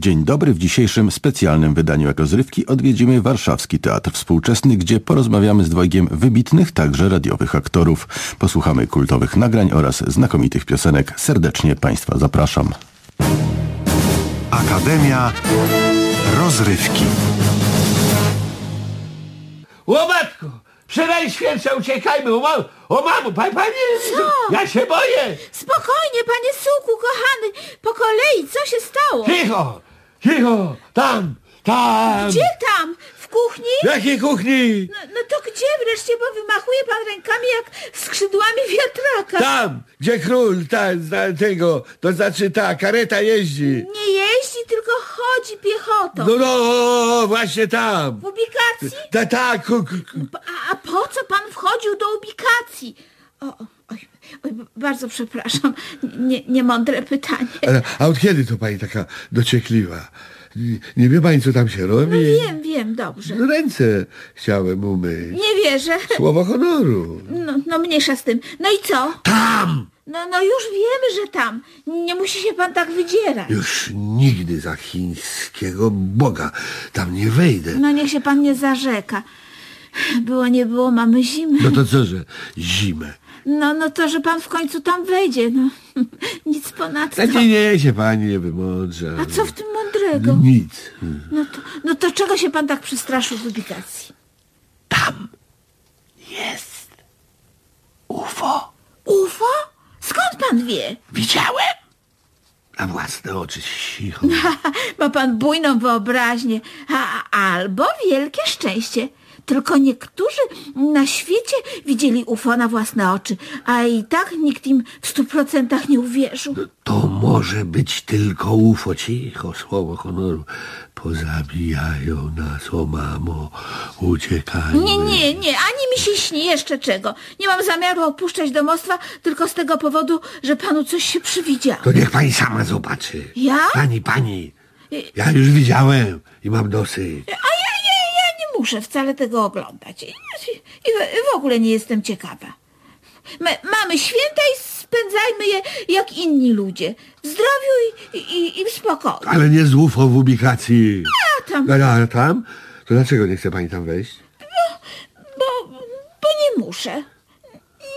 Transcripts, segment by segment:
Dzień dobry. W dzisiejszym specjalnym wydaniu jako zrywki odwiedzimy Warszawski Teatr Współczesny, gdzie porozmawiamy z dwojgiem wybitnych, także radiowych aktorów. Posłuchamy kultowych nagrań oraz znakomitych piosenek. Serdecznie Państwa zapraszam. Akademia Rozrywki. O matko! Przenajświętsza, uciekajmy! O, ma, o mamo, pa, panie! Co? Ja się boję! Spokojnie, panie Suku, kochany. Po kolei, co się stało? Cicho! Cicho! Tam! Tam! Gdzie tam? W kuchni? W jakiej kuchni? No, no to gdzie wreszcie, bo wymachuje pan rękami jak skrzydłami wiatraka. Tam! Gdzie król, ta, ta, tego, to znaczy ta kareta jeździ. Nie jeździ, tylko chodzi piechotą. No, no, właśnie tam! W ubikacji? Tak, tak. A, a po co pan wchodził do ubikacji? O, o, oj, bardzo przepraszam. Nie, niemądre pytanie. Ale, a od kiedy to pani taka dociekliwa? Nie, nie wie pani, co tam się robi? No wiem, wiem, dobrze. No, Ręce chciałem umyć. Nie wierzę. Słowo honoru. No, no mniejsza z tym. No i co? Tam! No, no już wiemy, że tam. Nie musi się pan tak wydzierać. Już nigdy za chińskiego Boga tam nie wejdę. No niech się pan nie zarzeka. Było nie było, mamy zimę. No to co, że zimę? No, no to, że pan w końcu tam wejdzie. No, nic ponadto. Tak nie, nie się pani nie wymądrza. A co w tym mądrego? Nic. No to, no to czego się pan tak przestraszył w ubikacji? Tam jest UFO. UFO? Skąd pan wie? Widziałem? Na własne oczy cicho. Ma pan bujną wyobraźnię, a, albo wielkie szczęście. Tylko niektórzy na świecie widzieli UFO na własne oczy, a i tak nikt im w stu procentach nie uwierzył. To może być tylko UFO. Cicho, słowo honoru. Pozabijają nas, o mamo. Uciekajmy. Nie, nie, nie, ani mi się śni jeszcze czego. Nie mam zamiaru opuszczać domostwa tylko z tego powodu, że panu coś się przywidziało. To niech pani sama zobaczy. Ja? Pani, pani. Ja już widziałem i mam dosyć. A ja, ja, ja nie muszę wcale tego oglądać. I, i, w- ogóle nie jestem ciekawa. My, mamy święta i spędzajmy je jak inni ludzie. W zdrowiu i, i, i w spokoju. Ale nie z UFO w ubikacji. A tam, A, a tam? To dlaczego nie chce pani tam wejść? bo, bo nie muszę.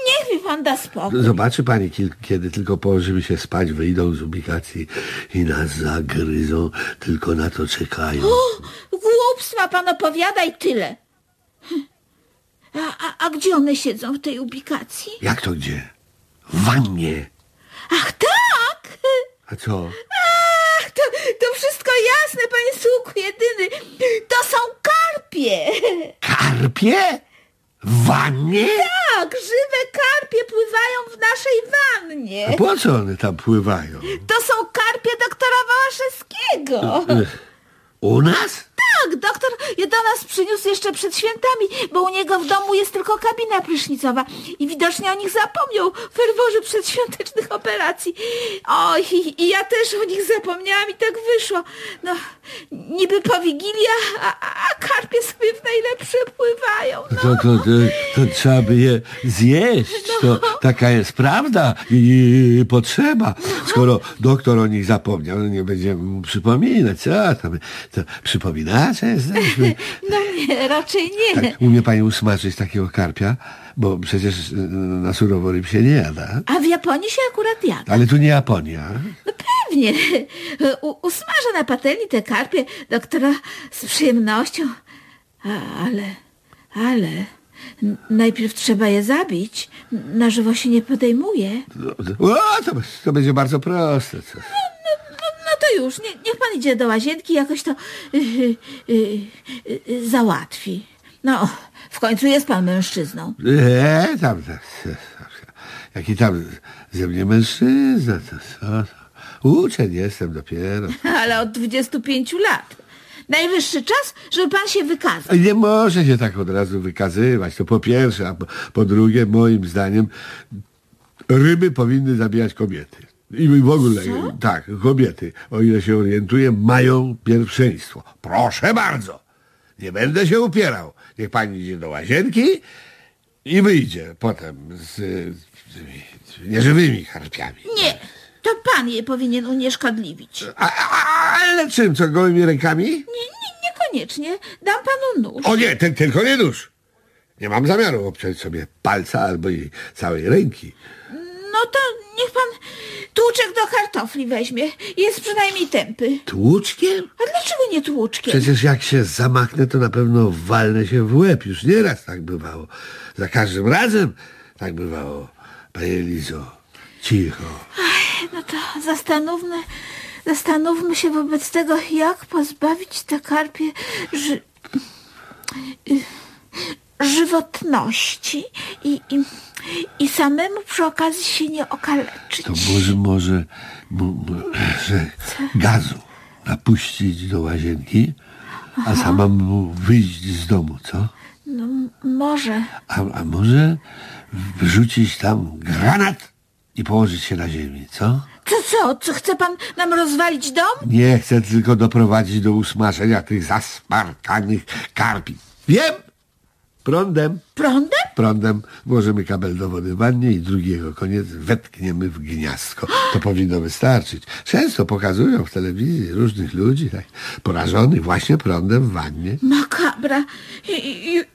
Niech mi pan da spokój. Zobaczy pani, kiedy tylko położymy się spać, wyjdą z ubikacji i nas zagryzą, tylko na to czekają. Głupstwa pan opowiada i tyle. A, a, a gdzie one siedzą w tej ubikacji? Jak to gdzie? W wannie. Ach tak! A co? Ach, to, to wszystko jasne, panie Suku, jedyny. To są karpie. Karpie? W wannie? Tak, żywe karpie pływają w naszej A wannie. po co one tam pływają? To są karpie doktora Wałaszewskiego. U nas? Tak, doktor je do nas przyniósł jeszcze przed świętami, bo u niego w domu jest tylko kabina prysznicowa i widocznie o nich zapomniał w ferworze przedświątecznych operacji. Oj, i, i ja też o nich zapomniałam i tak wyszło. No, niby po Wigilia, a, a karpie sobie w najlepsze pływają. No. To, to, to, to trzeba by je zjeść. To taka jest prawda i, i potrzeba. Skoro doktor o nich zapomniał, no nie będziemy mu przypominać. Co tam? To przypominacze jesteśmy. No nie, raczej nie. Tak, umie pani usmażyć takiego karpia? Bo przecież y, na surowo ryb się nie jada. A w Japonii się akurat jada. Ale tu nie Japonia. No pewnie. U, usmażę na patelni te karpie doktora z przyjemnością. A, ale, ale najpierw trzeba je zabić. Na żywo się nie podejmuje. No, O, to, to będzie bardzo proste. Co? Już, nie, niech pan idzie do łazienki, jakoś to y, y, y, y, załatwi. No, w końcu jest pan mężczyzną. E, tam, tam, jaki tam ze mnie mężczyzna. To, co, to. Uczeń jestem dopiero. Ale od 25 lat. Najwyższy czas, żeby pan się wykazał. Nie może się tak od razu wykazywać. To po pierwsze, a po, po drugie, moim zdaniem, ryby powinny zabijać kobiety. I w ogóle, Co? tak, kobiety, o ile się orientuję, mają pierwszeństwo. Proszę bardzo. Nie będę się upierał. Niech pani idzie do łazienki i wyjdzie potem z, z, z nieżywymi karpiami. Nie, to pan je powinien unieszkodliwić. A, a, Ale czym, co, gołymi rękami? Nie, nie, niekoniecznie. Dam panu nóż. O nie, ten, tylko nie nóż. Nie mam zamiaru obciąć sobie palca albo i całej ręki. No to niech pan tłuczek do kartofli weźmie. Jest przynajmniej tępy. Tłuczkiem? A dlaczego nie tłuczkiem? Przecież jak się zamachnę, to na pewno walnę się w łeb. Już nieraz tak bywało. Za każdym razem tak bywało. Panie Lizo, cicho. No to zastanówmy, zastanówmy się wobec tego, jak pozbawić te karpie ży... żywotności i, i, i samemu przy okazji się nie okaleczyć. To może, może, mo, mo, że gazu napuścić do łazienki, a samemu wyjść z domu, co? No, może. A, a może wrzucić tam granat i położyć się na ziemi, co? Co, co? Co chce pan nam rozwalić dom? Nie chcę tylko doprowadzić do usmażenia tych zasmarkanych karpi. Wiem! Prądem. Prądem? Prądem włożymy kabel do wody w wannie i drugi jego koniec wetkniemy w gniazdko. To powinno wystarczyć. Często pokazują w telewizji różnych ludzi tak porażonych właśnie prądem w wannie. Makabra. I,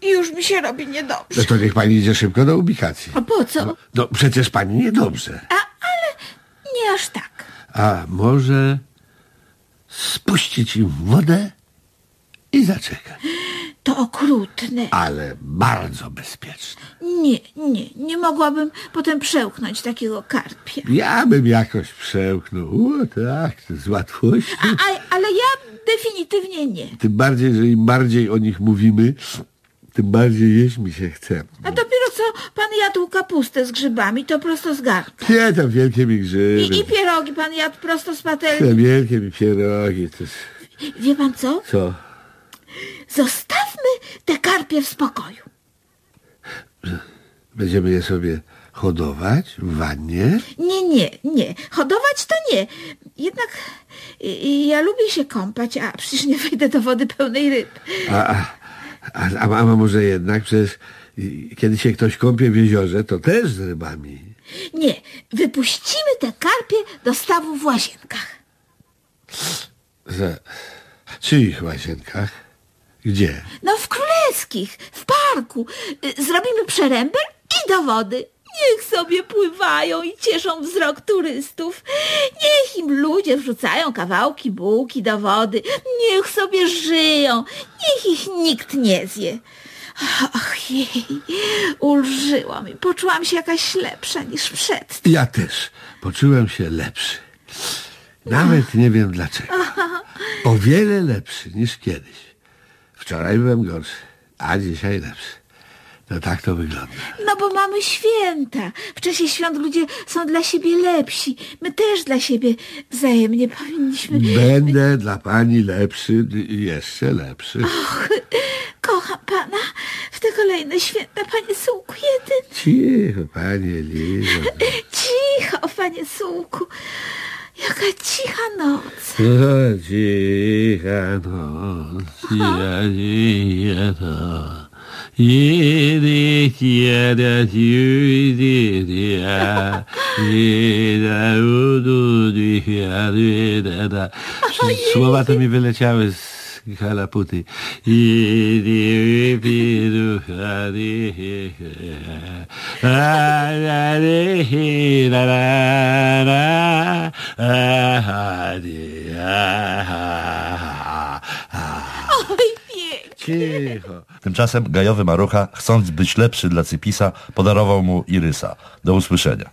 i, już mi się robi No niedobrze. to niech pani idzie szybko do ubikacji. A po co? No przecież pani niedobrze. A, ale nie aż tak. A może spuścić im wodę i zaczekać. To okrutne. Ale bardzo bezpieczne. Nie, nie, nie mogłabym potem przełknąć takiego karpia. Ja bym jakoś przełknął. O tak, to z łatwością. A, a, ale ja definitywnie nie. Tym bardziej, że im bardziej o nich mówimy, tym bardziej jeść mi się chce. A dopiero co pan jadł kapustę z grzybami, to prosto z garnka. Nie, tam wielkie mi grzyby. I, I pierogi pan jadł prosto z patelni. Te wielkie mi pierogi. To... Wie pan co? Co? Zostawmy te karpie w spokoju. Będziemy je sobie hodować w wannie? Nie, nie, nie. Hodować to nie. Jednak ja lubię się kąpać, a przecież nie wejdę do wody pełnej ryb. A, a, a, a, a może jednak przecież kiedy się ktoś kąpie w jeziorze, to też z rybami. Nie, wypuścimy te karpie do stawu w łazienkach. Za czyich łazienkach? Gdzie? No w królewskich, w parku. Y, Zrobimy przerębel i do wody. Niech sobie pływają i cieszą wzrok turystów. Niech im ludzie wrzucają kawałki bułki do wody. Niech sobie żyją. Niech ich nikt nie zje. Ach jej, ulżyłam i poczułam się jakaś lepsza niż przed. Ja też poczułem się lepszy. Nawet nie wiem dlaczego. O wiele lepszy niż kiedyś. Wczoraj byłem gorszy, a dzisiaj lepszy. No tak to wygląda. No bo mamy święta. W czasie świąt ludzie są dla siebie lepsi. My też dla siebie wzajemnie powinniśmy... Będę dla pani lepszy jeszcze lepszy. Kocham pana w te kolejne święta, panie Sułku jeden. Cicho, panie Lizo. Cicho, panie Sułku. Jaka cicha noc. O, cicha noc, cicha, cicha to. Jedy, kiedy, jedy, ja, jeda, udu, dicha, jeda, da. Słowa to mi wyleciały z halaputy. Jedy, pidu, hady, a, la, li, la, la, la, a, hady, a, ha, ha. Oj, pięknie. Cicho. Tymczasem gajowy Marucha, chcąc być lepszy dla Cypisa, podarował mu Irysa. Do usłyszenia.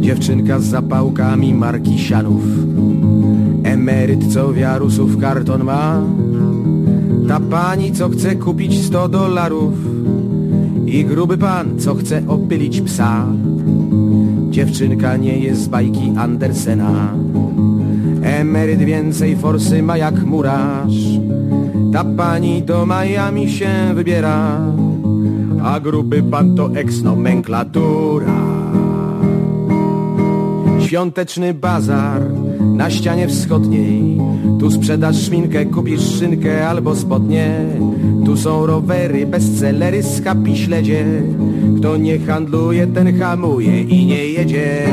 Dziewczynka z zapałkami marki Sianów Emeryt co wiarusów karton ma Ta pani co chce kupić 100 dolarów I gruby pan co chce opylić psa. Dziewczynka nie jest z bajki Andersena. Emeryt więcej forsy ma jak murarz. Ta pani do Miami się wybiera A gruby pan to eks-nomenklatura. Świąteczny bazar na ścianie wschodniej. Tu sprzedasz szminkę, kupisz szynkę albo spodnie. Tu są rowery, bestsellery, skapi śledzie. Kto nie handluje, ten hamuje i nie jedzie.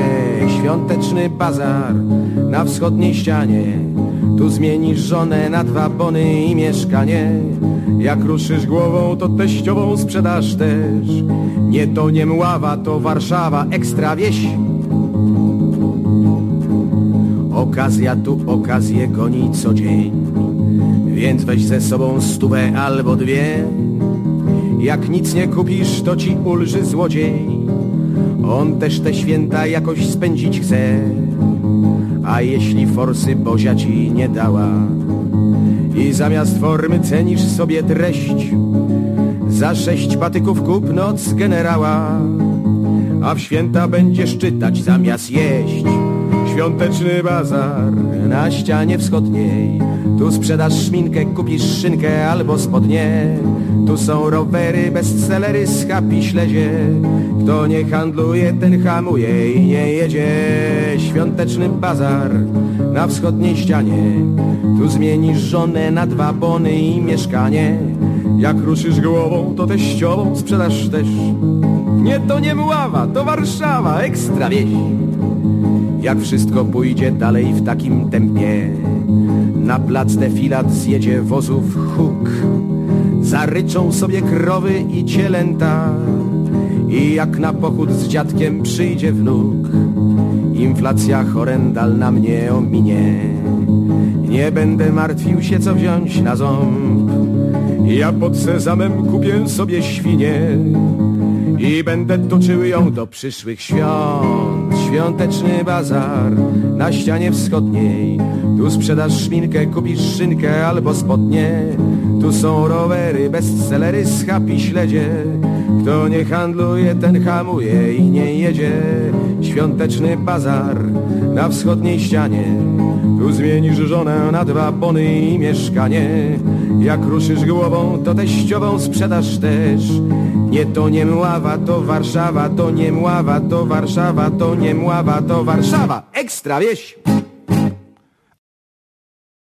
Świąteczny bazar na wschodniej ścianie. Tu zmienisz żonę na dwa bony i mieszkanie. Jak ruszysz głową, to teściową sprzedasz też. Nie to nie Mława, to Warszawa, ekstra wieś. Okazja tu okazję goni co dzień. Więc weź ze sobą stówę albo dwie. Jak nic nie kupisz, to ci ulży złodziej. On też te święta jakoś spędzić chce. A jeśli forsy Bozia ci nie dała i zamiast formy cenisz sobie treść, za sześć patyków kup noc generała, a w święta będziesz czytać zamiast jeść. Świąteczny bazar na ścianie wschodniej, tu sprzedasz szminkę, kupisz szynkę albo spodnie. Tu są rowery, bestsellery, schapi śledzie. Kto nie handluje, ten hamuje i nie jedzie. Świąteczny bazar na wschodniej ścianie. Tu zmienisz żonę na dwa bony i mieszkanie. Jak ruszysz głową, to teściową sprzedasz też. Nie to nie Mława, to Warszawa, ekstra wieś. Jak wszystko pójdzie dalej w takim tempie, na plac defilat zjedzie wozów huk. Zaryczą sobie krowy i cielęta i jak na pochód z dziadkiem przyjdzie wnuk. Inflacja horrendalna mnie ominie. Nie będę martwił się co wziąć na ząb. Ja pod sezamem kupię sobie świnię i będę toczył ją do przyszłych świąt. Świąteczny bazar na ścianie wschodniej. Tu sprzedasz szminkę, kupisz szynkę albo spodnie. Tu są rowery, bestsellery, schapi śledzie. Kto nie handluje, ten hamuje i nie jedzie. Świąteczny bazar na wschodniej ścianie. Tu zmienisz żonę na dwa bony i mieszkanie. Jak ruszysz głową, to teściową sprzedasz też. Nie to nie Mława, to Warszawa, to nie Mława, to Warszawa, to nie Mława, to Warszawa. Ekstra wieś!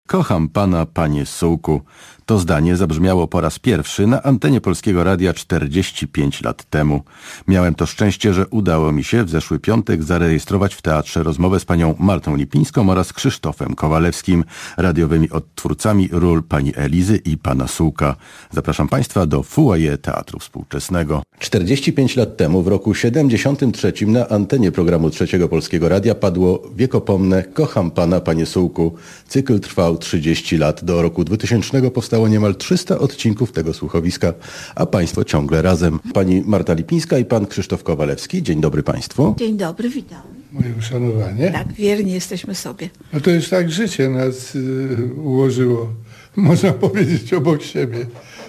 Kocham pana, panie Sułku. To zdanie zabrzmiało po raz pierwszy na antenie Polskiego Radia 45 lat temu. Miałem to szczęście, że udało mi się w zeszły piątek zarejestrować w teatrze rozmowę z panią Martą Lipińską oraz Krzysztofem Kowalewskim, radiowymi odtwórcami ról pani Elizy i pana Sułka. Zapraszam państwa do Foyer Teatru Współczesnego. 45 lat temu, w roku 73 na antenie programu Trzeciego Polskiego Radia padło wiekopomne Kocham pana, panie Sułku. Cykl trwał 30 lat. Do roku 2000 powstało niemal 300 odcinków tego słuchowiska, a państwo ciągle razem. Pani Marta Lipińska i pan Krzysztof Kowalewski. Dzień dobry państwu. Dzień dobry, witam. Moje uszanowanie. Tak, wierni jesteśmy sobie. No to już tak życie nas y, ułożyło, można powiedzieć, obok siebie.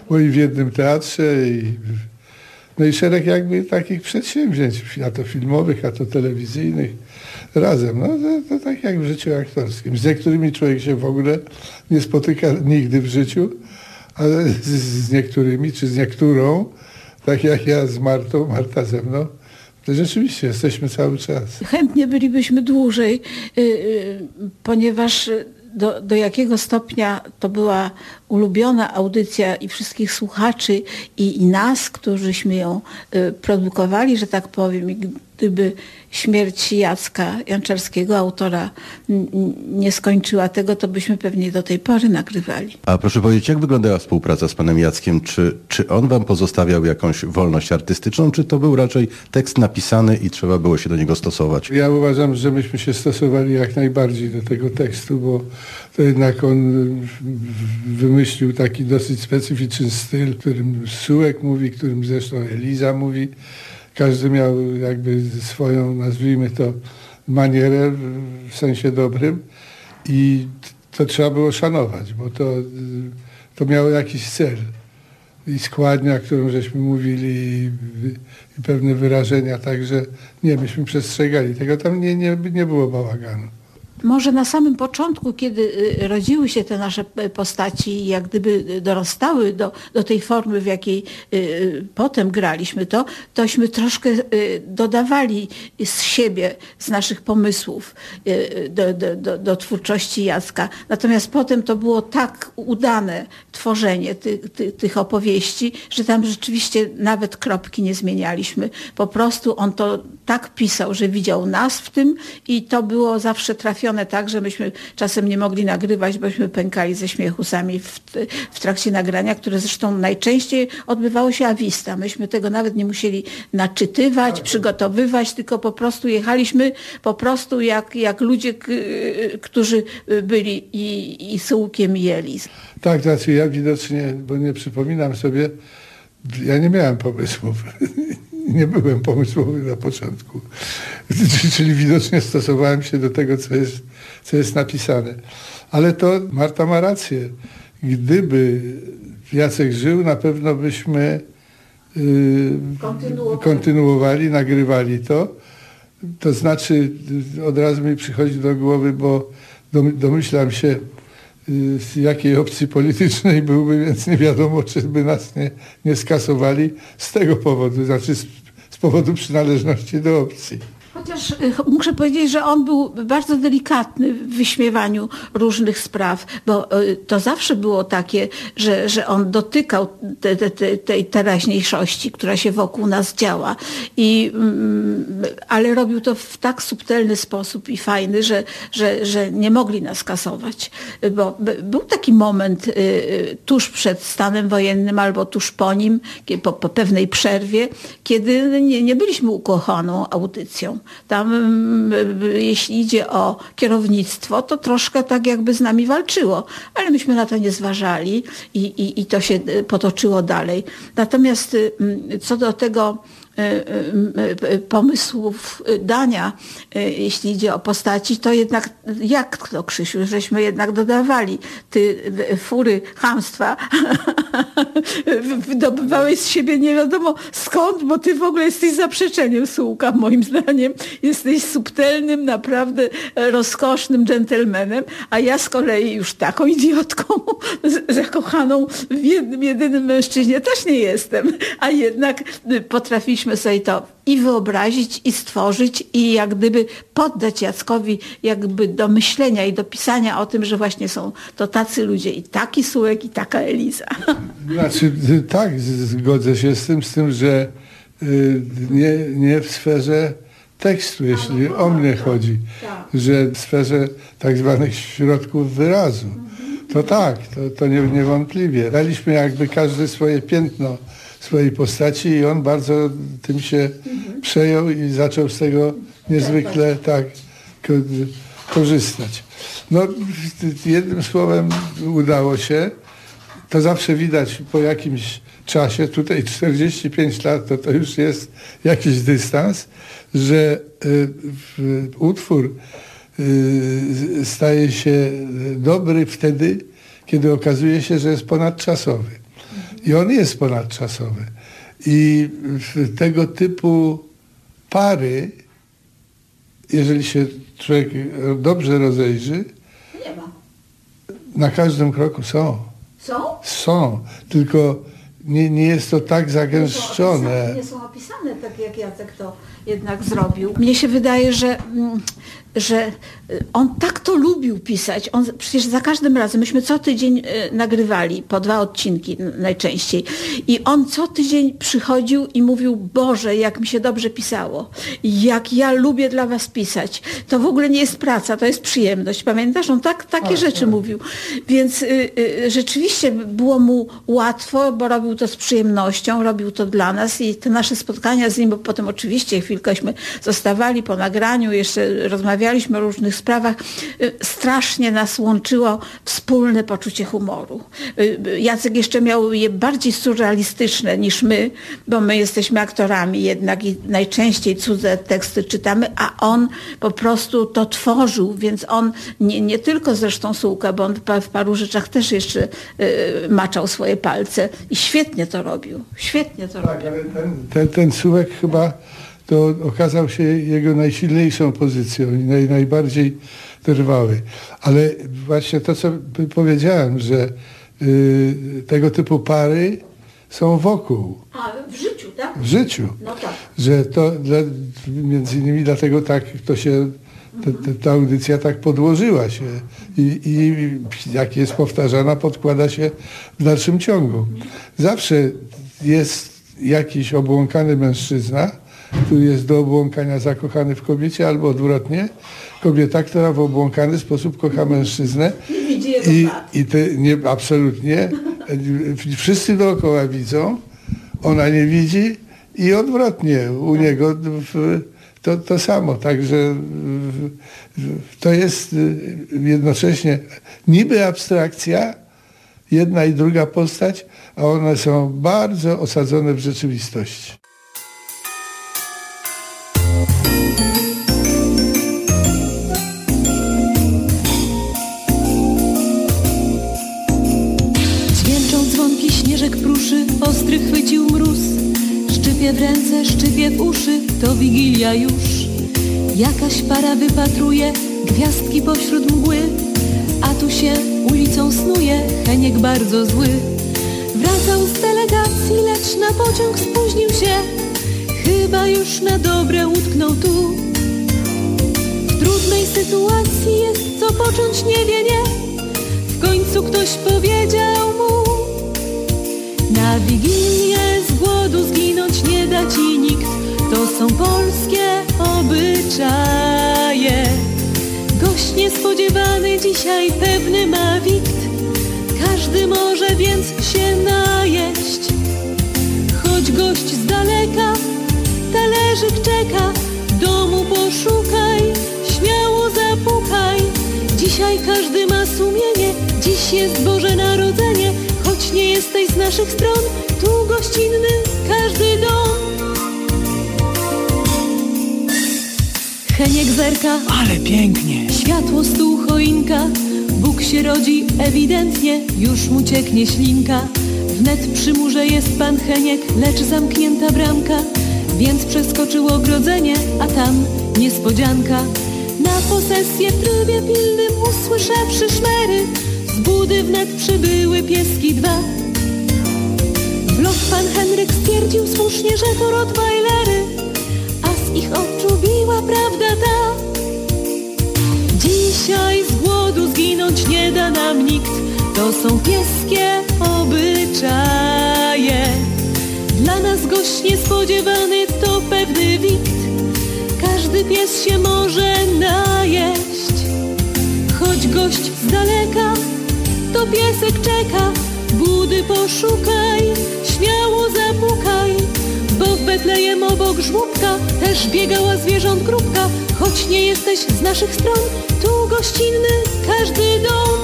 Bo i w jednym teatrze, i, no i szereg jakby takich przedsięwzięć, a to filmowych, a to telewizyjnych, razem. No to, to tak jak w życiu aktorskim. Z niektórymi człowiek się w ogóle nie spotyka nigdy w życiu, ale z, z niektórymi, czy z niektórą, tak jak ja z Martą, Marta ze mną, to rzeczywiście jesteśmy cały czas. Chętnie bylibyśmy dłużej, y, y, ponieważ do, do jakiego stopnia to była ulubiona audycja i wszystkich słuchaczy i, i nas, którzyśmy ją y, produkowali, że tak powiem, i gdyby śmierć Jacka Janczarskiego, autora, nie skończyła tego, to byśmy pewnie do tej pory nagrywali. A proszę powiedzieć, jak wyglądała współpraca z panem Jackiem? Czy, czy on wam pozostawiał jakąś wolność artystyczną, czy to był raczej tekst napisany i trzeba było się do niego stosować? Ja uważam, że myśmy się stosowali jak najbardziej do tego tekstu, bo to jednak on wymyślił taki dosyć specyficzny styl, którym Sułek mówi, którym zresztą Eliza mówi. Każdy miał jakby swoją, nazwijmy to, manierę w sensie dobrym i to trzeba było szanować, bo to, to miało jakiś cel. I składnia, którą żeśmy mówili, i, i pewne wyrażenia, także nie, myśmy przestrzegali tego, tam nie, nie, nie było bałaganu. Może na samym początku, kiedy y, rodziły się te nasze p- postaci jak gdyby dorastały do, do tej formy, w jakiej y, y, potem graliśmy to, tośmy troszkę y, dodawali z siebie, z naszych pomysłów y, do, do, do, do twórczości Jacka. Natomiast potem to było tak udane tworzenie ty, ty, tych opowieści, że tam rzeczywiście nawet kropki nie zmienialiśmy. Po prostu on to tak pisał, że widział nas w tym i to było zawsze trafione tak, że myśmy czasem nie mogli nagrywać, bośmy pękali ze śmiechu sami w, w trakcie nagrania, które zresztą najczęściej odbywało się awista. Myśmy tego nawet nie musieli naczytywać, przygotowywać, tylko po prostu jechaliśmy po prostu jak, jak ludzie, którzy byli i, i sułkiem i Elis. Tak, znaczy ja widocznie, bo nie przypominam sobie, ja nie miałem pomysłów. Nie byłem pomysłowy na początku. Czyli widocznie stosowałem się do tego, co jest, co jest napisane. Ale to Marta ma rację. Gdyby Jacek żył, na pewno byśmy yy, Kontynuowali. kontynuowali, nagrywali to. To znaczy, od razu mi przychodzi do głowy, bo dom- domyślam się, z jakiej opcji politycznej byłby, więc nie wiadomo, czy by nas nie, nie skasowali z tego powodu, znaczy z, z powodu przynależności do opcji. Chociaż y, muszę powiedzieć, że on był bardzo delikatny w wyśmiewaniu różnych spraw, bo y, to zawsze było takie, że, że on dotykał te, te, te, tej teraźniejszości, która się wokół nas działa. I, mm, ale robił to w tak subtelny sposób i fajny, że, że, że nie mogli nas kasować. Bo był taki moment y, tuż przed stanem wojennym albo tuż po nim, po, po pewnej przerwie, kiedy nie, nie byliśmy ukochaną audycją. Tam, mm, y, jeśli idzie o kierownictwo, to troszkę tak jakby z nami walczyło, ale myśmy na to nie zważali i, i, i to się y, potoczyło dalej. Natomiast y, mm, co do tego, pomysłów y, dania, y, jeśli idzie o postaci, to jednak jak to Krzysiu, żeśmy jednak dodawali ty y, fury chamstwa, wydobywałeś z siebie nie wiadomo skąd, bo ty w ogóle jesteś zaprzeczeniem Sułka moim zdaniem. Jesteś subtelnym, naprawdę e, rozkosznym dżentelmenem, a ja z kolei już taką idiotką zakochaną w jednym, jedynym mężczyźnie też nie jestem, a jednak y, potrafiliśmy sobie to i wyobrazić, i stworzyć, i jak gdyby poddać Jackowi jakby do myślenia i do pisania o tym, że właśnie są to tacy ludzie i taki Sułek, i taka Eliza. Znaczy, y, tak, zgodzę się z tym, z tym, że y, nie, nie w sferze tekstu, jeśli o mnie chodzi, że w sferze tak zwanych środków wyrazu. To tak, to, to nie, niewątpliwie. Daliśmy jakby każdy swoje piętno swojej postaci i on bardzo tym się przejął i zaczął z tego niezwykle tak ko- korzystać. No, jednym słowem udało się. To zawsze widać po jakimś czasie, tutaj 45 lat to, to już jest jakiś dystans, że y, w- utwór y, staje się dobry wtedy, kiedy okazuje się, że jest ponadczasowy. I on jest ponadczasowy. I tego typu pary, jeżeli się człowiek dobrze rozejrzy, Nie ma. na każdym kroku są. Są? Są, tylko nie, nie jest to tak zagęszczone. Nie są opisane tak, jak Jacek to jednak zrobił. Mnie się wydaje, że, mm, że y, on tak to lubił pisać. On przecież za każdym razem, myśmy co tydzień y, nagrywali, po dwa odcinki najczęściej. I on co tydzień przychodził i mówił, Boże, jak mi się dobrze pisało. Jak ja lubię dla was pisać. To w ogóle nie jest praca, to jest przyjemność. Pamiętasz? On tak, takie rzeczy mówił. Więc y, y, rzeczywiście było mu łatwo, bo robił to z przyjemnością, robił to dla nas i te nasze spotkania z nim, bo potem oczywiście chwilkęśmy zostawali po nagraniu, jeszcze rozmawialiśmy o różnych sprawach, y, strasznie nas łączyło wspólne poczucie humoru. Y, y, Jacek jeszcze miał je bardziej surrealistyczne niż my, bo my jesteśmy aktorami jednak i najczęściej cudze teksty czytamy, a on po prostu to tworzył, więc on nie, nie tylko zresztą Sułka, bo on w paru rzeczach też jeszcze maczał swoje palce i świetnie to robił. Świetnie to Tak, robił. ale ten, ten, ten sułek chyba to okazał się jego najsilniejszą pozycją i naj, najbardziej trwały. Ale właśnie to, co powiedziałem, że y, tego typu pary są wokół, A, w życiu, tak? w życiu. No tak. Że to dla, między innymi dlatego tak to się, ta, ta, ta audycja tak podłożyła się i, i jak jest powtarzana, podkłada się w dalszym ciągu. Zawsze jest jakiś obłąkany mężczyzna, który jest do obłąkania zakochany w kobiecie, albo odwrotnie, kobieta, która w obłąkany sposób kocha mężczyznę. Widzi jego i, i te, nie, absolutnie. Wszyscy dookoła widzą, ona nie widzi i odwrotnie. U niego w, to, to samo. Także to jest y, jednocześnie niby abstrakcja, jedna i druga postać, a one są bardzo osadzone w rzeczywistości. Już. Jakaś para wypatruje gwiazdki pośród mgły, a tu się ulicą snuje Heniek bardzo zły. Wracał z delegacji, lecz na pociąg spóźnił się. Chyba już na dobre utknął tu. W trudnej sytuacji jest co począć, nie wie, nie. W końcu ktoś powiedział mu Na Wigilię z głodu zginąć nie da ci nikt To są polskie obyczaje Gość niespodziewany dzisiaj pewny ma wikt. Każdy może więc się najeść. Choć gość z daleka talerzyk czeka. Domu poszukaj, śmiało zapukaj. Dzisiaj każdy ma sumienie, dziś jest Boże Narodzenie. Choć nie jesteś z naszych stron, tu gościnny każdy dom Heniek zerka, Ale pięknie. światło, stół, choinka. Bóg się rodzi ewidentnie, już mu cieknie ślinka. Wnet przy murze jest pan Heniek, lecz zamknięta bramka. Więc przeskoczył ogrodzenie, a tam niespodzianka. Na posesję w trybie pilnym usłyszawszy szmery. Z budy wnet przybyły pieski dwa. Vlog pan Henryk stwierdził słusznie, że to ich prawda ta. Dzisiaj z głodu zginąć nie da nam nikt. To są pieskie obyczaje. Dla nas gość niespodziewany to pewny wikt Każdy pies się może najeść. Choć gość z daleka to piesek czeka Też biegała zwierząt grupka Choć nie jesteś z naszych stron. Tu gościnny każdy dom.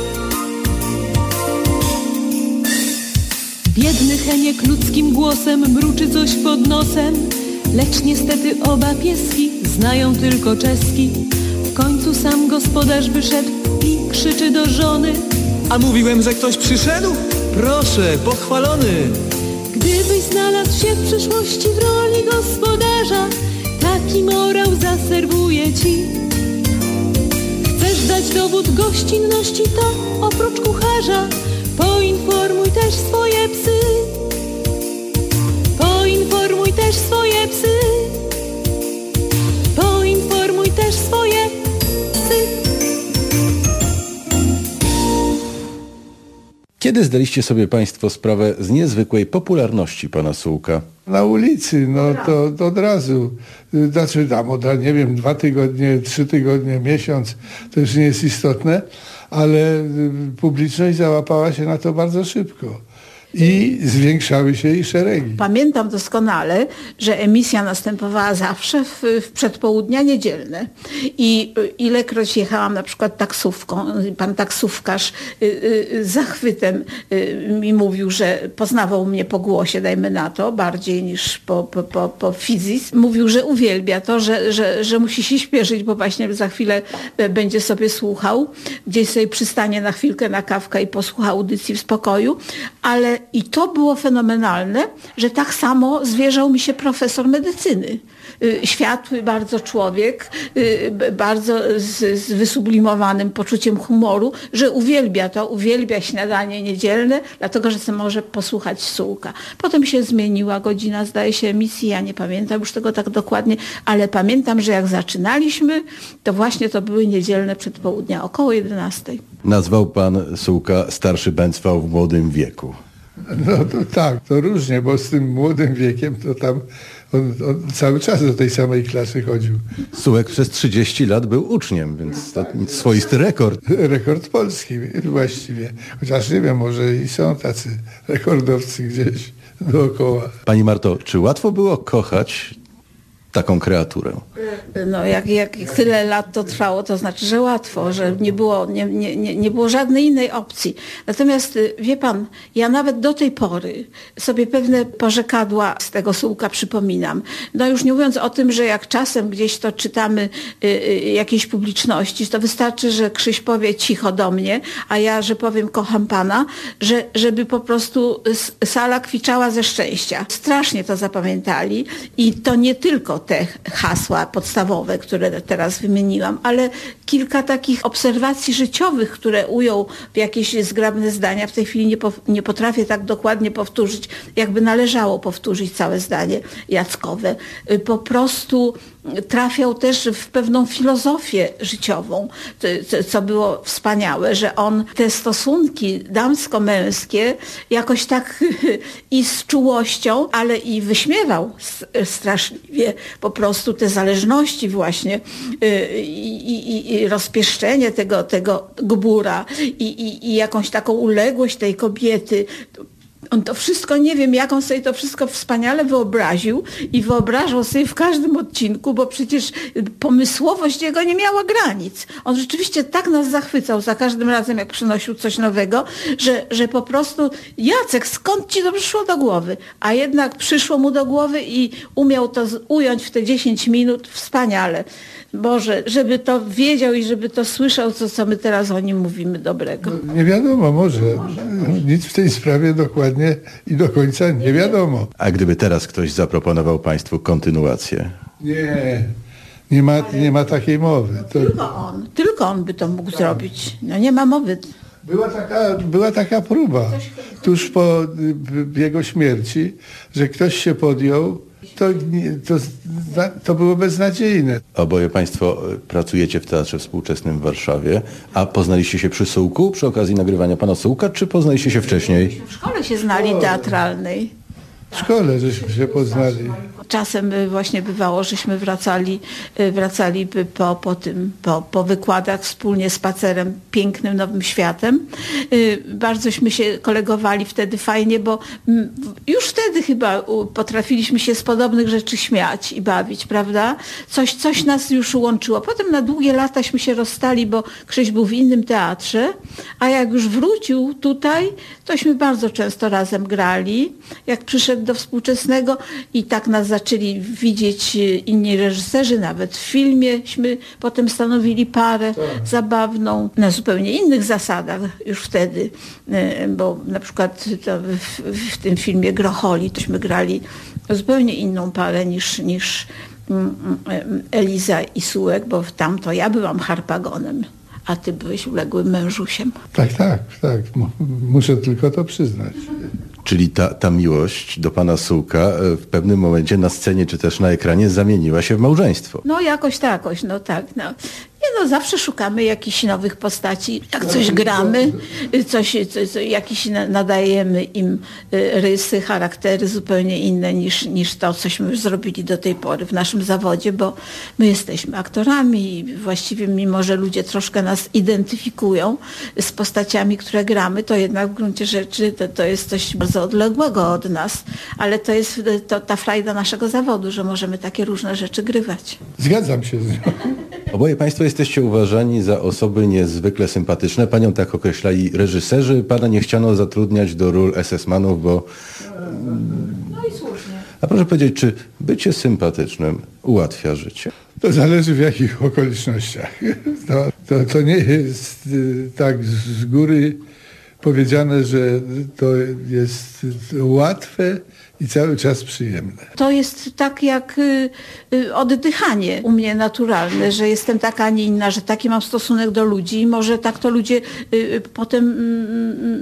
Biedny Heniek ludzkim głosem mruczy coś pod nosem. Lecz niestety oba pieski znają tylko czeski. W końcu sam gospodarz wyszedł i krzyczy do żony. A mówiłem, że ktoś przyszedł? Proszę, pochwalony. Gdybyś znalazł się w przyszłości w roli gospodarza Taki morał zaserwuję ci? Chcesz dać dowód gościnności? To oprócz kucharza Poinformuj też swoje psy. Poinformuj też swoje psy Kiedy zdaliście sobie Państwo sprawę z niezwykłej popularności pana Sułka? Na ulicy, no to, to od razu. Znaczy tam od, nie wiem, dwa tygodnie, trzy tygodnie, miesiąc, to już nie jest istotne, ale y, publiczność załapała się na to bardzo szybko. I zwiększały się jej szeregi. Pamiętam doskonale, że emisja następowała zawsze w, w przedpołudnia niedzielne. I y, ilekroć jechałam na przykład taksówką, y, pan taksówkarz y, y, z zachwytem y, mi mówił, że poznawał mnie po głosie, dajmy na to, bardziej niż po, po, po, po fizis. Mówił, że uwielbia to, że, że, że musi się śpieszyć, bo właśnie za chwilę e, będzie sobie słuchał. Gdzieś sobie przystanie na chwilkę na kawkę i posłucha audycji w spokoju. Ale i to było fenomenalne, że tak samo zwierzał mi się profesor medycyny. Y, Światły bardzo człowiek, y, bardzo z, z wysublimowanym poczuciem humoru, że uwielbia to, uwielbia śniadanie niedzielne, dlatego że może posłuchać sułka. Potem się zmieniła godzina, zdaje się, emisji, ja nie pamiętam już tego tak dokładnie, ale pamiętam, że jak zaczynaliśmy, to właśnie to były niedzielne przedpołudnia, około 11. Nazwał pan Sułka starszy Bęcwał w młodym wieku. No to tak, to różnie, bo z tym młodym wiekiem to tam on, on cały czas do tej samej klasy chodził. Sułek przez 30 lat był uczniem, więc to swoisty rekord. Rekord polski właściwie. Chociaż nie wiem, może i są tacy rekordowcy gdzieś dookoła. Pani Marto, czy łatwo było kochać taką kreaturę? No jak, jak tyle lat to trwało, to znaczy, że łatwo, że nie było, nie, nie, nie, było żadnej innej opcji. Natomiast y, wie pan, ja nawet do tej pory sobie pewne porzekadła z tego sułka przypominam. No już nie mówiąc o tym, że jak czasem gdzieś to czytamy y, y, jakiejś publiczności, to wystarczy, że Krzyś powie cicho do mnie, a ja, że powiem kocham pana, że, żeby po prostu sala kwiczała ze szczęścia. Strasznie to zapamiętali i to nie tylko te hasła podstawowe, które teraz wymieniłam, ale kilka takich obserwacji życiowych, które ujął w jakieś zgrabne zdania. W tej chwili nie, po, nie potrafię tak dokładnie powtórzyć, jakby należało powtórzyć całe zdanie Jackowe. Po prostu trafiał też w pewną filozofię życiową, co- było wspaniałe, że on te stosunki damsko-męskie jakoś tak i z czułością, ale i wyśmiewał straszliwie po prostu te zależności właśnie y, i, i, i rozpieszczenie tego, tego gbura i, i, i jakąś taką uległość tej kobiety. On to wszystko, nie wiem jak on sobie to wszystko wspaniale wyobraził i wyobrażał sobie w każdym odcinku, bo przecież pomysłowość jego nie miała granic. On rzeczywiście tak nas zachwycał za każdym razem, jak przynosił coś nowego, że, że po prostu Jacek, skąd ci to przyszło do głowy? A jednak przyszło mu do głowy i umiał to ująć w te 10 minut wspaniale. Boże, żeby to wiedział i żeby to słyszał, co, co my teraz o nim mówimy dobrego. Nie wiadomo, może. Nic w tej sprawie dokładnie i do końca nie wiadomo. A gdyby teraz ktoś zaproponował państwu kontynuację? Nie, nie ma, nie ma takiej mowy. To Tylko on, tylko on by to mógł zrobić. No nie ma mowy. była, taka, była taka próba tuż po y, jego śmierci, że ktoś się podjął, to, to, to było beznadziejne. Oboje państwo y, pracujecie w Teatrze Współczesnym w Warszawie, a poznaliście się przy Sułku przy okazji nagrywania pana Sułka, czy poznaliście się wcześniej? W szkole się znali teatralnej. W szkole żeśmy się poznali. Czasem y, właśnie bywało, żeśmy wracali, y, wracali po, po tym, po, po wykładach wspólnie spacerem pięknym Nowym Światem. Y, Bardzośmy się kolegowali wtedy fajnie, bo mm, już wtedy chyba potrafiliśmy się z podobnych rzeczy śmiać i bawić, prawda? Coś, coś nas już łączyło. Potem na długie lataśmy się rozstali, bo Krzyś był w innym teatrze, a jak już wrócił tutaj, tośmy bardzo często razem grali. Jak przyszedł do współczesnego i tak nas zaczęli widzieć e, inni reżyserzy, nawet w filmieśmy potem stanowili parę zabawną na zupełnie innych zasadach już wtedy, e, bo na przykład w, w tym filmie Grocholi tośmy grali zupełnie inną parę niż, niż mm, mm, Eliza i Sułek, bo tam to ja byłam harpagonem, a ty byłeś uległym mężusiem. Tak, tak, tak. Mu- Muszę tylko to przyznać. Czyli ta, ta miłość do pana Sułka e, w pewnym momencie na scenie czy też na ekranie zamieniła się w małżeństwo. No jakoś takoś, no tak. No. No, zawsze szukamy jakichś nowych postaci. Jak coś gramy, coś, coś, coś, jakiś na- nadajemy im y, rysy, charaktery zupełnie inne niż, niż to, cośmy już zrobili do tej pory w naszym zawodzie, bo my jesteśmy aktorami i właściwie mimo, że ludzie troszkę nas identyfikują z postaciami, które gramy, to jednak w gruncie rzeczy to, to jest coś bardzo odległego od nas, ale to jest to, ta frajda naszego zawodu, że możemy takie różne rzeczy grywać. Zgadzam się z nią. Oboje państwo jesteście uważani za osoby niezwykle sympatyczne. Panią tak określali reżyserzy. Pana nie chciano zatrudniać do ról SS-manów, bo... No i słusznie. A proszę powiedzieć, czy bycie sympatycznym ułatwia życie? To zależy w jakich okolicznościach. To, to, to nie jest y, tak z góry powiedziane, że to jest łatwe i cały czas przyjemne. To jest tak jak y, y, oddychanie u mnie naturalne, że jestem taka, a nie inna, że taki mam stosunek do ludzi i może tak to ludzie y, potem mm,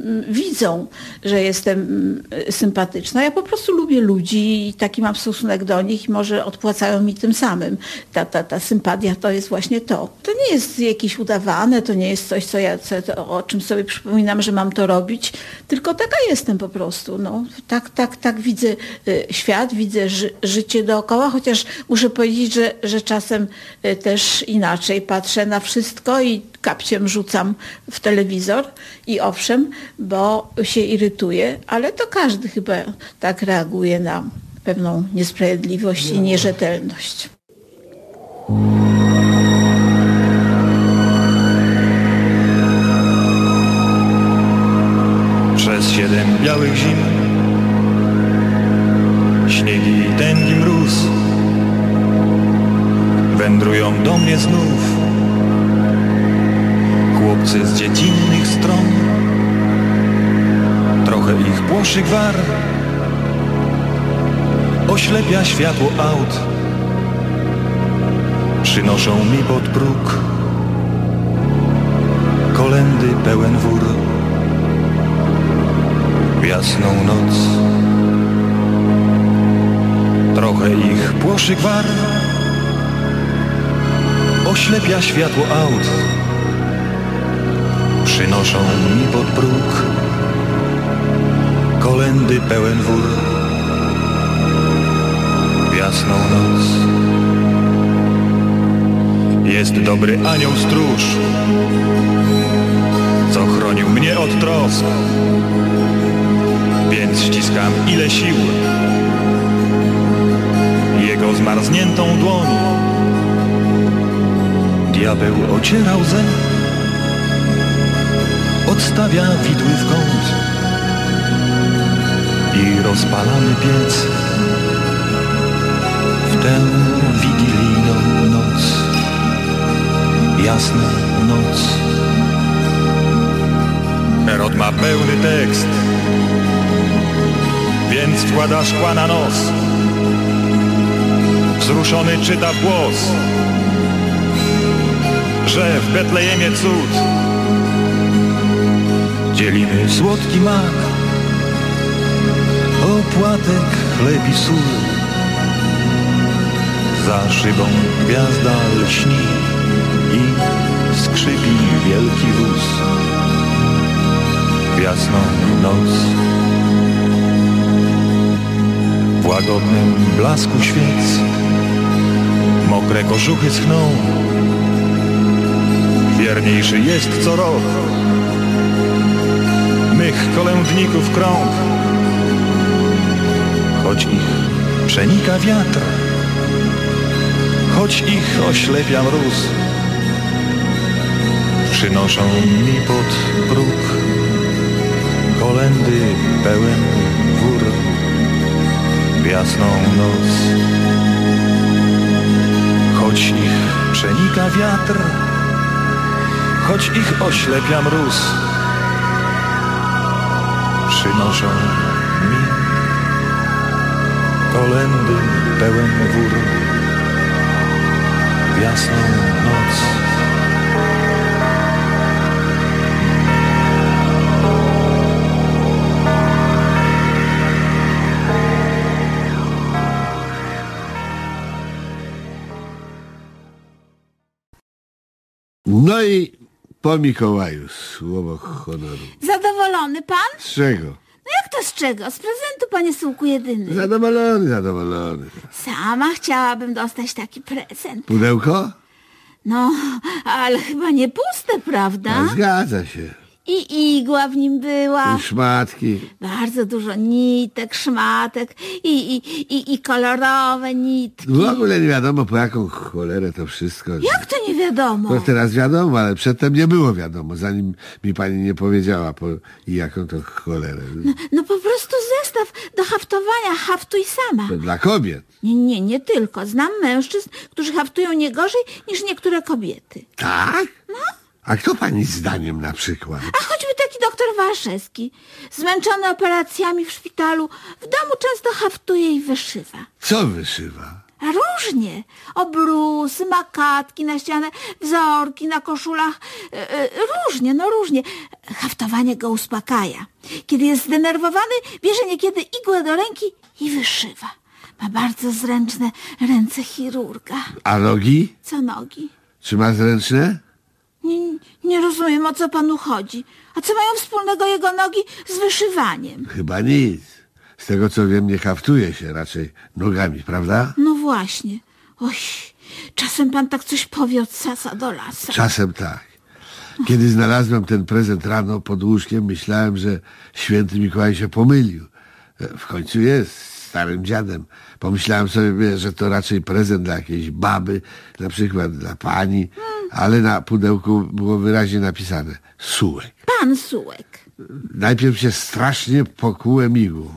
mm, widzą, że jestem mm, sympatyczna. Ja po prostu lubię ludzi i taki mam stosunek do nich i może odpłacają mi tym samym. Ta, ta, ta sympatia to jest właśnie to. To nie jest jakieś udawane, to nie jest coś, co ja, co, o czym sobie przypominam, że mam to robić, tylko taka jestem po prostu. No, tak, tak, tak widzę y, świat, widzę ży, życie dookoła, chociaż muszę powiedzieć, że, że czasem y, też inaczej patrzę na wszystko i kapciem rzucam w telewizor i owszem, bo się irytuję, ale to każdy chyba tak reaguje na pewną niesprawiedliwość i nierzetelność. Przez siedem białych zim Wędrują do mnie znów. Chłopcy z dziecinnych stron. Trochę ich płoszy gwar. Oślepia światło aut. Przynoszą mi pod próg. Kolendy pełen wór. W jasną noc. Trochę ich płoszy gwar, oślepia światło aut. Przynoszą mi pod próg kolendy pełen wór w jasną noc. Jest dobry anioł stróż, co chronił mnie od trosk więc ściskam ile sił jego zmarzniętą dłoń. Diabeł ociera łzę, odstawia widły w kąt i rozpalamy piec w tę wigilijną noc, jasną noc. Herod ma pełny tekst, więc wkłada szkła na nos. Wzruszony czyta w głos, że w Betlejemie cud. Dzielimy słodki mak, opłatek, chleb i sól. Za szybą gwiazda lśni i skrzypi wielki wóz w jasną noc. W łagodnym blasku świec Mokre kożuchy schną Wierniejszy jest co rok Mych kolędników krąg Choć ich przenika wiatr Choć ich oślepia mróz Przynoszą mi pod próg Kolendy pełen wór w jasną noc. Choć ich przenika wiatr, choć ich oślepia mróz, przynoszą mi kolendy pełen wór w jasną noc. No i po Mikołaju słowo honoru. Zadowolony pan? Z czego? No jak to z czego? Z prezentu, panie Sułku jedyny. Zadowolony, zadowolony. Sama chciałabym dostać taki prezent. Pudełko? No, ale chyba nie puste, prawda? Zgadza się. I igła w nim była. I szmatki. Bardzo dużo nitek, szmatek i, i, i, i kolorowe nitki. W ogóle nie wiadomo po jaką cholerę to wszystko. Jak to nie wiadomo? To teraz wiadomo, ale przedtem nie było wiadomo, zanim mi pani nie powiedziała po, jaką to cholerę. No, no po prostu zestaw do haftowania, haftuj sama. To dla kobiet. Nie, nie, nie tylko. Znam mężczyzn, którzy haftują nie gorzej niż niektóre kobiety. Tak? A kto pani zdaniem na przykład? A choćby taki doktor Warszewski. Zmęczony operacjami w szpitalu, w domu często haftuje i wyszywa. Co wyszywa? Różnie. Obrusy, makatki na ścianę, wzorki na koszulach. E, e, Różnie, no różnie. Haftowanie go uspokaja. Kiedy jest zdenerwowany, bierze niekiedy igłę do ręki i wyszywa. Ma bardzo zręczne ręce chirurga. A nogi? Co nogi? Czy ma zręczne? Nie, nie rozumiem, o co panu chodzi. A co mają wspólnego jego nogi z wyszywaniem? Chyba nic. Z tego co wiem, nie haftuje się raczej nogami, prawda? No właśnie. Oj, czasem pan tak coś powie od sasa do lasa. Czasem tak. Kiedy znalazłem ten prezent rano pod łóżkiem, myślałem, że święty Mikołaj się pomylił. W końcu jest starym dziadem. Pomyślałem sobie, że to raczej prezent dla jakiejś baby, na przykład dla pani, ale na pudełku było wyraźnie napisane sułek. Pan Sułek. Najpierw się strasznie pokułem igłą.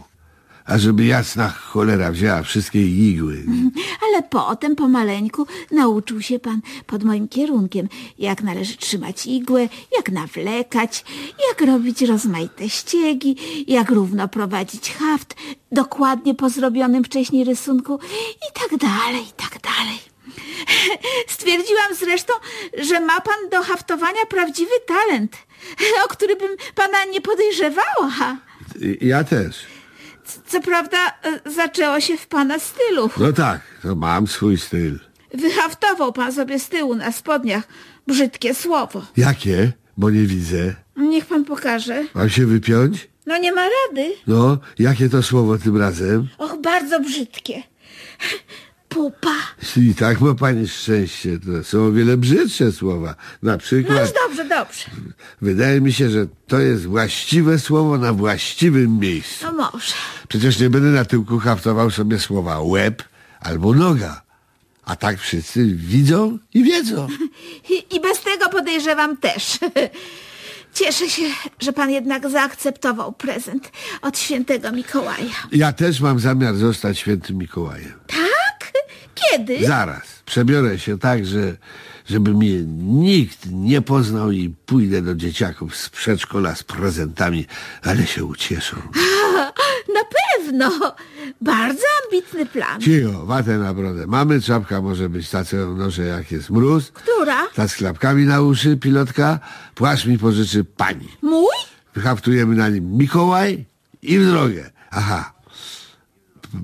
A żeby jasna cholera wzięła wszystkie igły. Ale potem pomaleńku nauczył się pan pod moim kierunkiem, jak należy trzymać igłę, jak nawlekać, jak robić rozmaite ściegi, jak równo prowadzić haft, dokładnie po zrobionym wcześniej rysunku i tak dalej, i tak dalej. Stwierdziłam zresztą, że ma pan do haftowania prawdziwy talent, o który bym pana nie podejrzewała. Ja też. Co prawda e, zaczęło się w pana stylu. No tak, to mam swój styl. Wyhaftował pan sobie z tyłu na spodniach brzydkie słowo. Jakie? Bo nie widzę. Niech pan pokaże. Mam się wypiąć? No nie ma rady. No, jakie to słowo tym razem? Och, bardzo brzydkie. Pupa. I tak ma pani szczęście. To są o wiele brzydsze słowa. Na No już przykład, dobrze, dobrze. wydaje mi się, że to jest właściwe słowo na właściwym miejscu. No może. Przecież nie będę na tyłku haftował sobie słowa łeb albo noga. A tak wszyscy widzą i wiedzą. I, I bez tego podejrzewam też. Cieszę się, że pan jednak zaakceptował prezent od świętego Mikołaja. Ja też mam zamiar zostać świętym Mikołajem. Tak? Kiedy? Zaraz. Przebiorę się tak, że żeby mnie nikt nie poznał i pójdę do dzieciaków z przedszkola z prezentami, ale się ucieszą. Na pewno. Bardzo ambitny plan. Cicho, watę na brodę. Mamy czapka może być ta, co ją noszę, jak jest mróz. Która? Ta z klapkami na uszy, pilotka. Płaszcz mi pożyczy pani. Mój? Wyhaftujemy na nim Mikołaj i w drogę. Aha.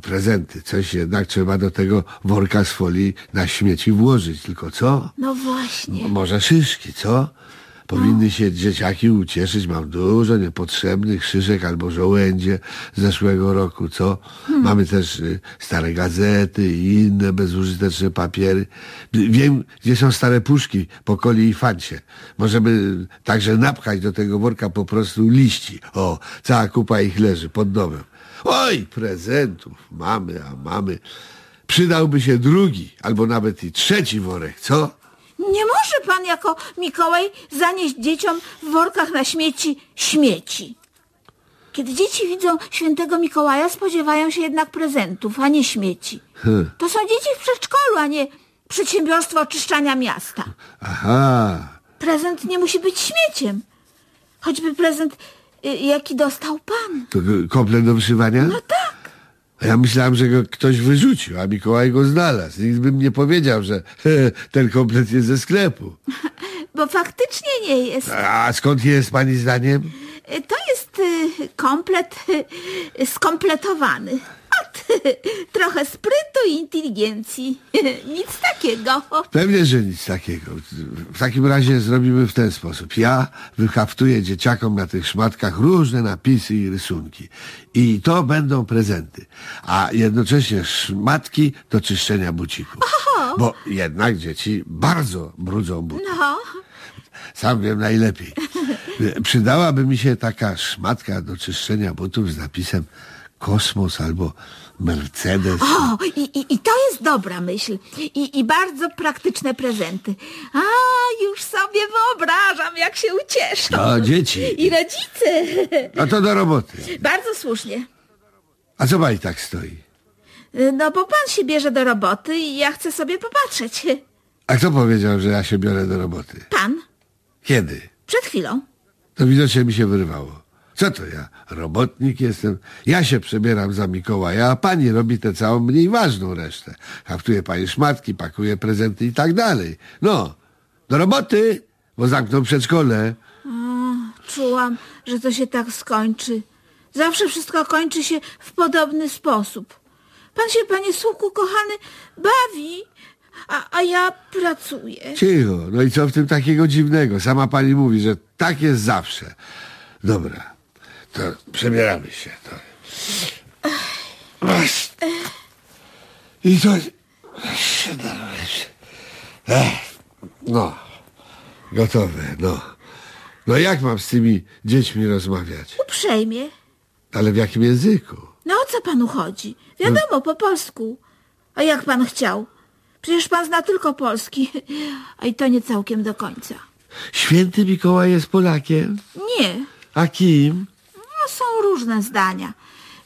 Prezenty. Coś jednak trzeba do tego worka z folii na śmieci włożyć. Tylko co? No właśnie. Może szyszki, co? Powinny się dzieciaki ucieszyć. Mam dużo niepotrzebnych szyszek albo żołędzie z zeszłego roku, co? Mamy też y, stare gazety i inne bezużyteczne papiery. Wiem, gdzie są stare puszki po coli i fancie. Możemy także napchać do tego worka po prostu liści. O, cała kupa ich leży pod domem. Oj, prezentów mamy, a mamy. Przydałby się drugi, albo nawet i trzeci worek, co? Nie może pan jako Mikołaj zanieść dzieciom w workach na śmieci śmieci. Kiedy dzieci widzą świętego Mikołaja, spodziewają się jednak prezentów, a nie śmieci. To są dzieci w przedszkolu, a nie przedsiębiorstwo oczyszczania miasta. Aha, Prezent nie musi być śmieciem. Choćby prezent, jaki dostał pan. to komplet do wyszywania? No tak. A Ja myślałem, że go ktoś wyrzucił, a Mikołaj go znalazł. Nikt by mi nie powiedział, że ten komplet jest ze sklepu. Bo faktycznie nie jest. A skąd jest pani zdaniem? Y, To jest y, komplet y, skompletowany. Trochę sprytu i inteligencji. Nic takiego. Pewnie, że nic takiego. W takim razie zrobimy w ten sposób. Ja wyhaftuję dzieciakom na tych szmatkach różne napisy i rysunki. I to będą prezenty. A jednocześnie szmatki do czyszczenia bucików. Bo jednak dzieci bardzo brudzą buty. No, Sam wiem najlepiej. Przydałaby mi się taka szmatka do czyszczenia butów z napisem Kosmos albo Mercedes. o, i, i, i to jest dobra myśl. I, I bardzo praktyczne prezenty. A, już sobie wyobrażam, jak się ucieszą. O, dzieci. I rodzice. No to do roboty. Bardzo słusznie. A co pani tak stoi? No, bo pan się bierze do roboty i ja chcę sobie popatrzeć. A kto powiedział, że ja się biorę do roboty? Pan? Kiedy? Przed chwilą. To widocznie mi się wyrwało. Co to ja? Robotnik jestem. Ja się przebieram za Mikołaja, a pani robi tę całą mniej ważną resztę. Haftuje pani szmatki, pakuje prezenty i tak dalej. No, do roboty, bo zamkną przedszkole. Czułam, że to się tak skończy. Zawsze wszystko kończy się w podobny sposób. Pan się, panie Słuku, kochany, bawi, a, a ja pracuję. Cicho, no i co w tym takiego dziwnego? Sama pani mówi, że tak jest zawsze. Dobra, to przebieramy się. To. I to... No, gotowe, no. No jak mam z tymi dziećmi rozmawiać? Uprzejmie. Ale w jakim języku? No o co panu chodzi? Wiadomo, po polsku. A jak pan chciał? Przecież pan zna tylko polski. A i to nie całkiem do końca. Święty Mikołaj jest Polakiem? Nie. A kim? No, są różne zdania.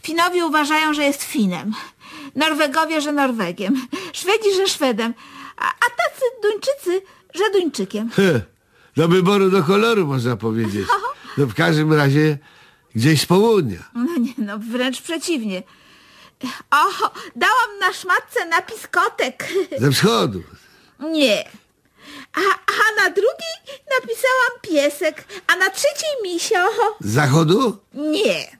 Finowie uważają, że jest Finem. Norwegowie, że Norwegiem. Szwedzi, że Szwedem. A, a tacy Duńczycy, że Duńczykiem. Heh, do wyboru do koloru można powiedzieć. No w każdym razie gdzieś z południa. No nie, no wręcz przeciwnie. O, dałam na szmatce napis kotek. Ze wschodu. Nie. A, a na drugiej napisałam piesek, a na trzeciej misio. Z zachodu? Nie.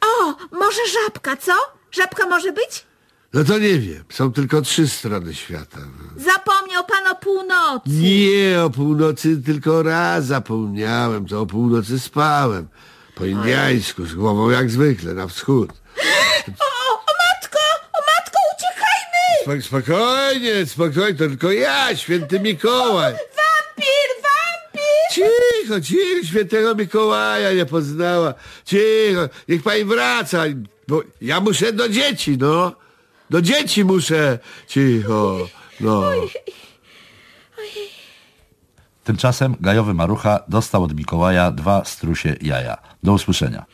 O, może żabka, co? Żabka może być? No to nie wiem. Są tylko trzy strony świata. Zapomniał pan o północy. Nie, o północy tylko raz zapomniałem. To o północy spałem. Po indiańsku, z głową jak zwykle, na wschód. O, o matko, o matko, uciekajmy! Spok- Spokojnie, spokojnie, to tylko ja, święty Mikołaj. Wampir, wampir! Cicho, cicho, świętego Mikołaja nie poznała. Cicho, niech pani wraca, bo ja muszę do dzieci, no. Do dzieci muszę. Cicho, no. Tymczasem gajowy Marucha dostał od Mikołaja dwa strusie jaja. Do usłyszenia.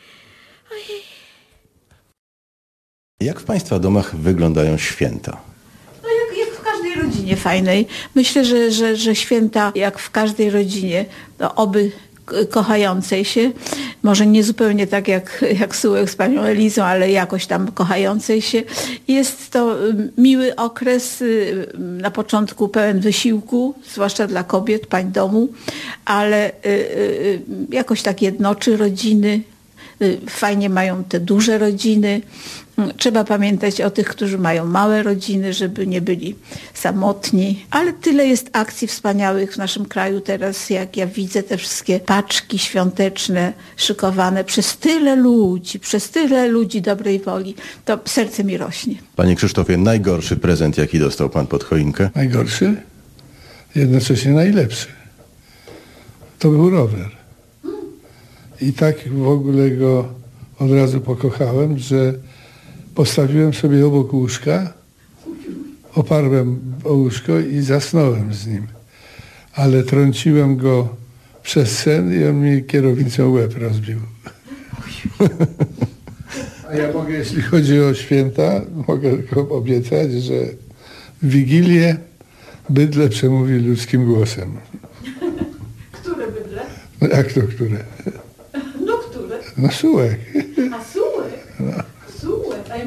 Jak w Państwa domach wyglądają święta? No jak, jak w każdej rodzinie fajnej. Myślę, że, że, że święta jak w każdej rodzinie, no oby kochającej się, może nie zupełnie tak jak, jak Sułek z panią Elizą, ale jakoś tam kochającej się. Jest to miły okres, y, na początku pełen wysiłku, zwłaszcza dla kobiet, pań domu, ale y, y, jakoś tak jednoczy rodziny, Fajnie mają te duże rodziny. Mm, Trzeba pamiętać o tych, którzy mają małe rodziny, żeby nie byli samotni. Ale tyle jest akcji wspaniałych w naszym kraju teraz, jak ja widzę te wszystkie paczki świąteczne szykowane przez tyle ludzi, przez tyle ludzi dobrej woli. To serce mi rośnie. Panie Krzysztofie, najgorszy prezent, jaki dostał Pan pod choinkę? Najgorszy, jednocześnie najlepszy. To był rower. I tak w ogóle go od razu pokochałem, że postawiłem sobie obok łóżka, oparłem o łóżko i zasnąłem z nim. Ale trąciłem go przez sen i on mi kierownicą łeb rozbił. A ja mogę, jeśli chodzi o święta, mogę tylko obiecać, że w Wigilię bydle przemówi ludzkim głosem. Które bydle? No jak to które? No które? No sułek. Sułek. A ja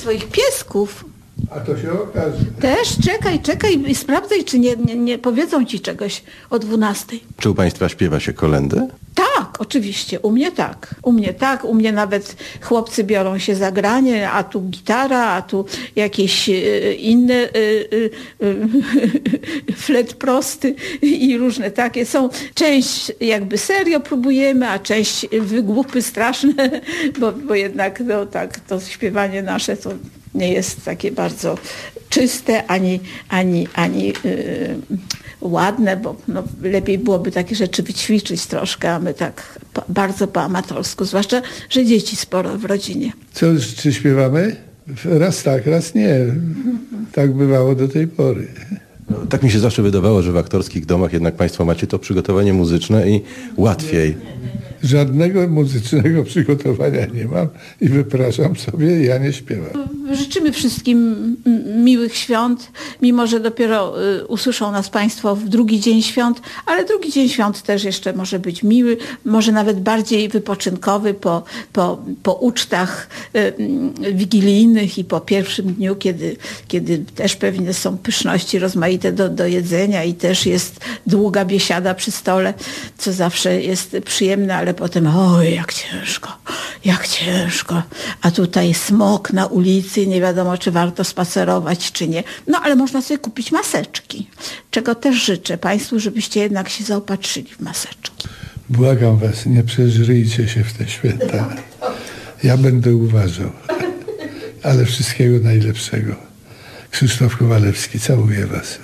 twoich piesków. A to się okaże. Też czekaj, czekaj i sprawdzaj, czy nie, nie, nie powiedzą ci czegoś o 12. Czy u Państwa śpiewa się kolendy? Tak, oczywiście, u mnie tak. U mnie tak, u mnie nawet chłopcy biorą się za granie, a tu gitara, a tu jakieś e, inne e, e, flet prosty i różne takie są. Część jakby serio próbujemy, a część wygłupy straszne, bo, bo jednak no, tak, to śpiewanie nasze to nie jest takie bardzo czyste, ani, ani, ani ładne, bo no, lepiej byłoby takie rzeczy wyćwiczyć troszkę, a my tak po, bardzo po amatorsku, zwłaszcza, że dzieci sporo w rodzinie. Co, czy śpiewamy? Raz tak, raz nie. Tak bywało do tej pory. No, tak mi się zawsze wydawało, że w aktorskich domach jednak Państwo macie to przygotowanie muzyczne i łatwiej. Żadnego muzycznego przygotowania nie mam i wypraszam sobie, ja nie śpiewam. Życzymy wszystkim miłych świąt, mimo że dopiero y, usłyszą nas Państwo w drugi dzień świąt, ale drugi dzień świąt też jeszcze może być miły, może nawet bardziej wypoczynkowy po, po, po ucztach y, wigilijnych i po pierwszym dniu, kiedy, kiedy też pewnie są pyszności rozmaite do, do jedzenia i też jest długa biesiada przy stole, co zawsze jest przyjemne, ale potem oj, jak ciężko, jak ciężko. A tutaj smok na ulicy, nie wiadomo, czy warto spacerować, czy nie. No ale można sobie kupić maseczki, czego też życzę Państwu, żebyście jednak się zaopatrzyli w maseczki. Błagam was, nie przeżryjcie się w te święta. Ja będę uważał. Ale wszystkiego najlepszego. Krzysztof Kowalewski, całuję was.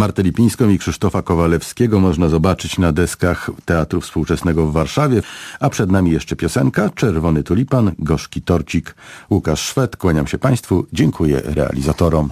Martę Lipińską i Krzysztofa Kowalewskiego można zobaczyć na deskach Teatru Współczesnego w Warszawie, a przed nami jeszcze piosenka Czerwony Tulipan, Gorzki Torcik. Łukasz Szwed, kłaniam się Państwu, dziękuję realizatorom.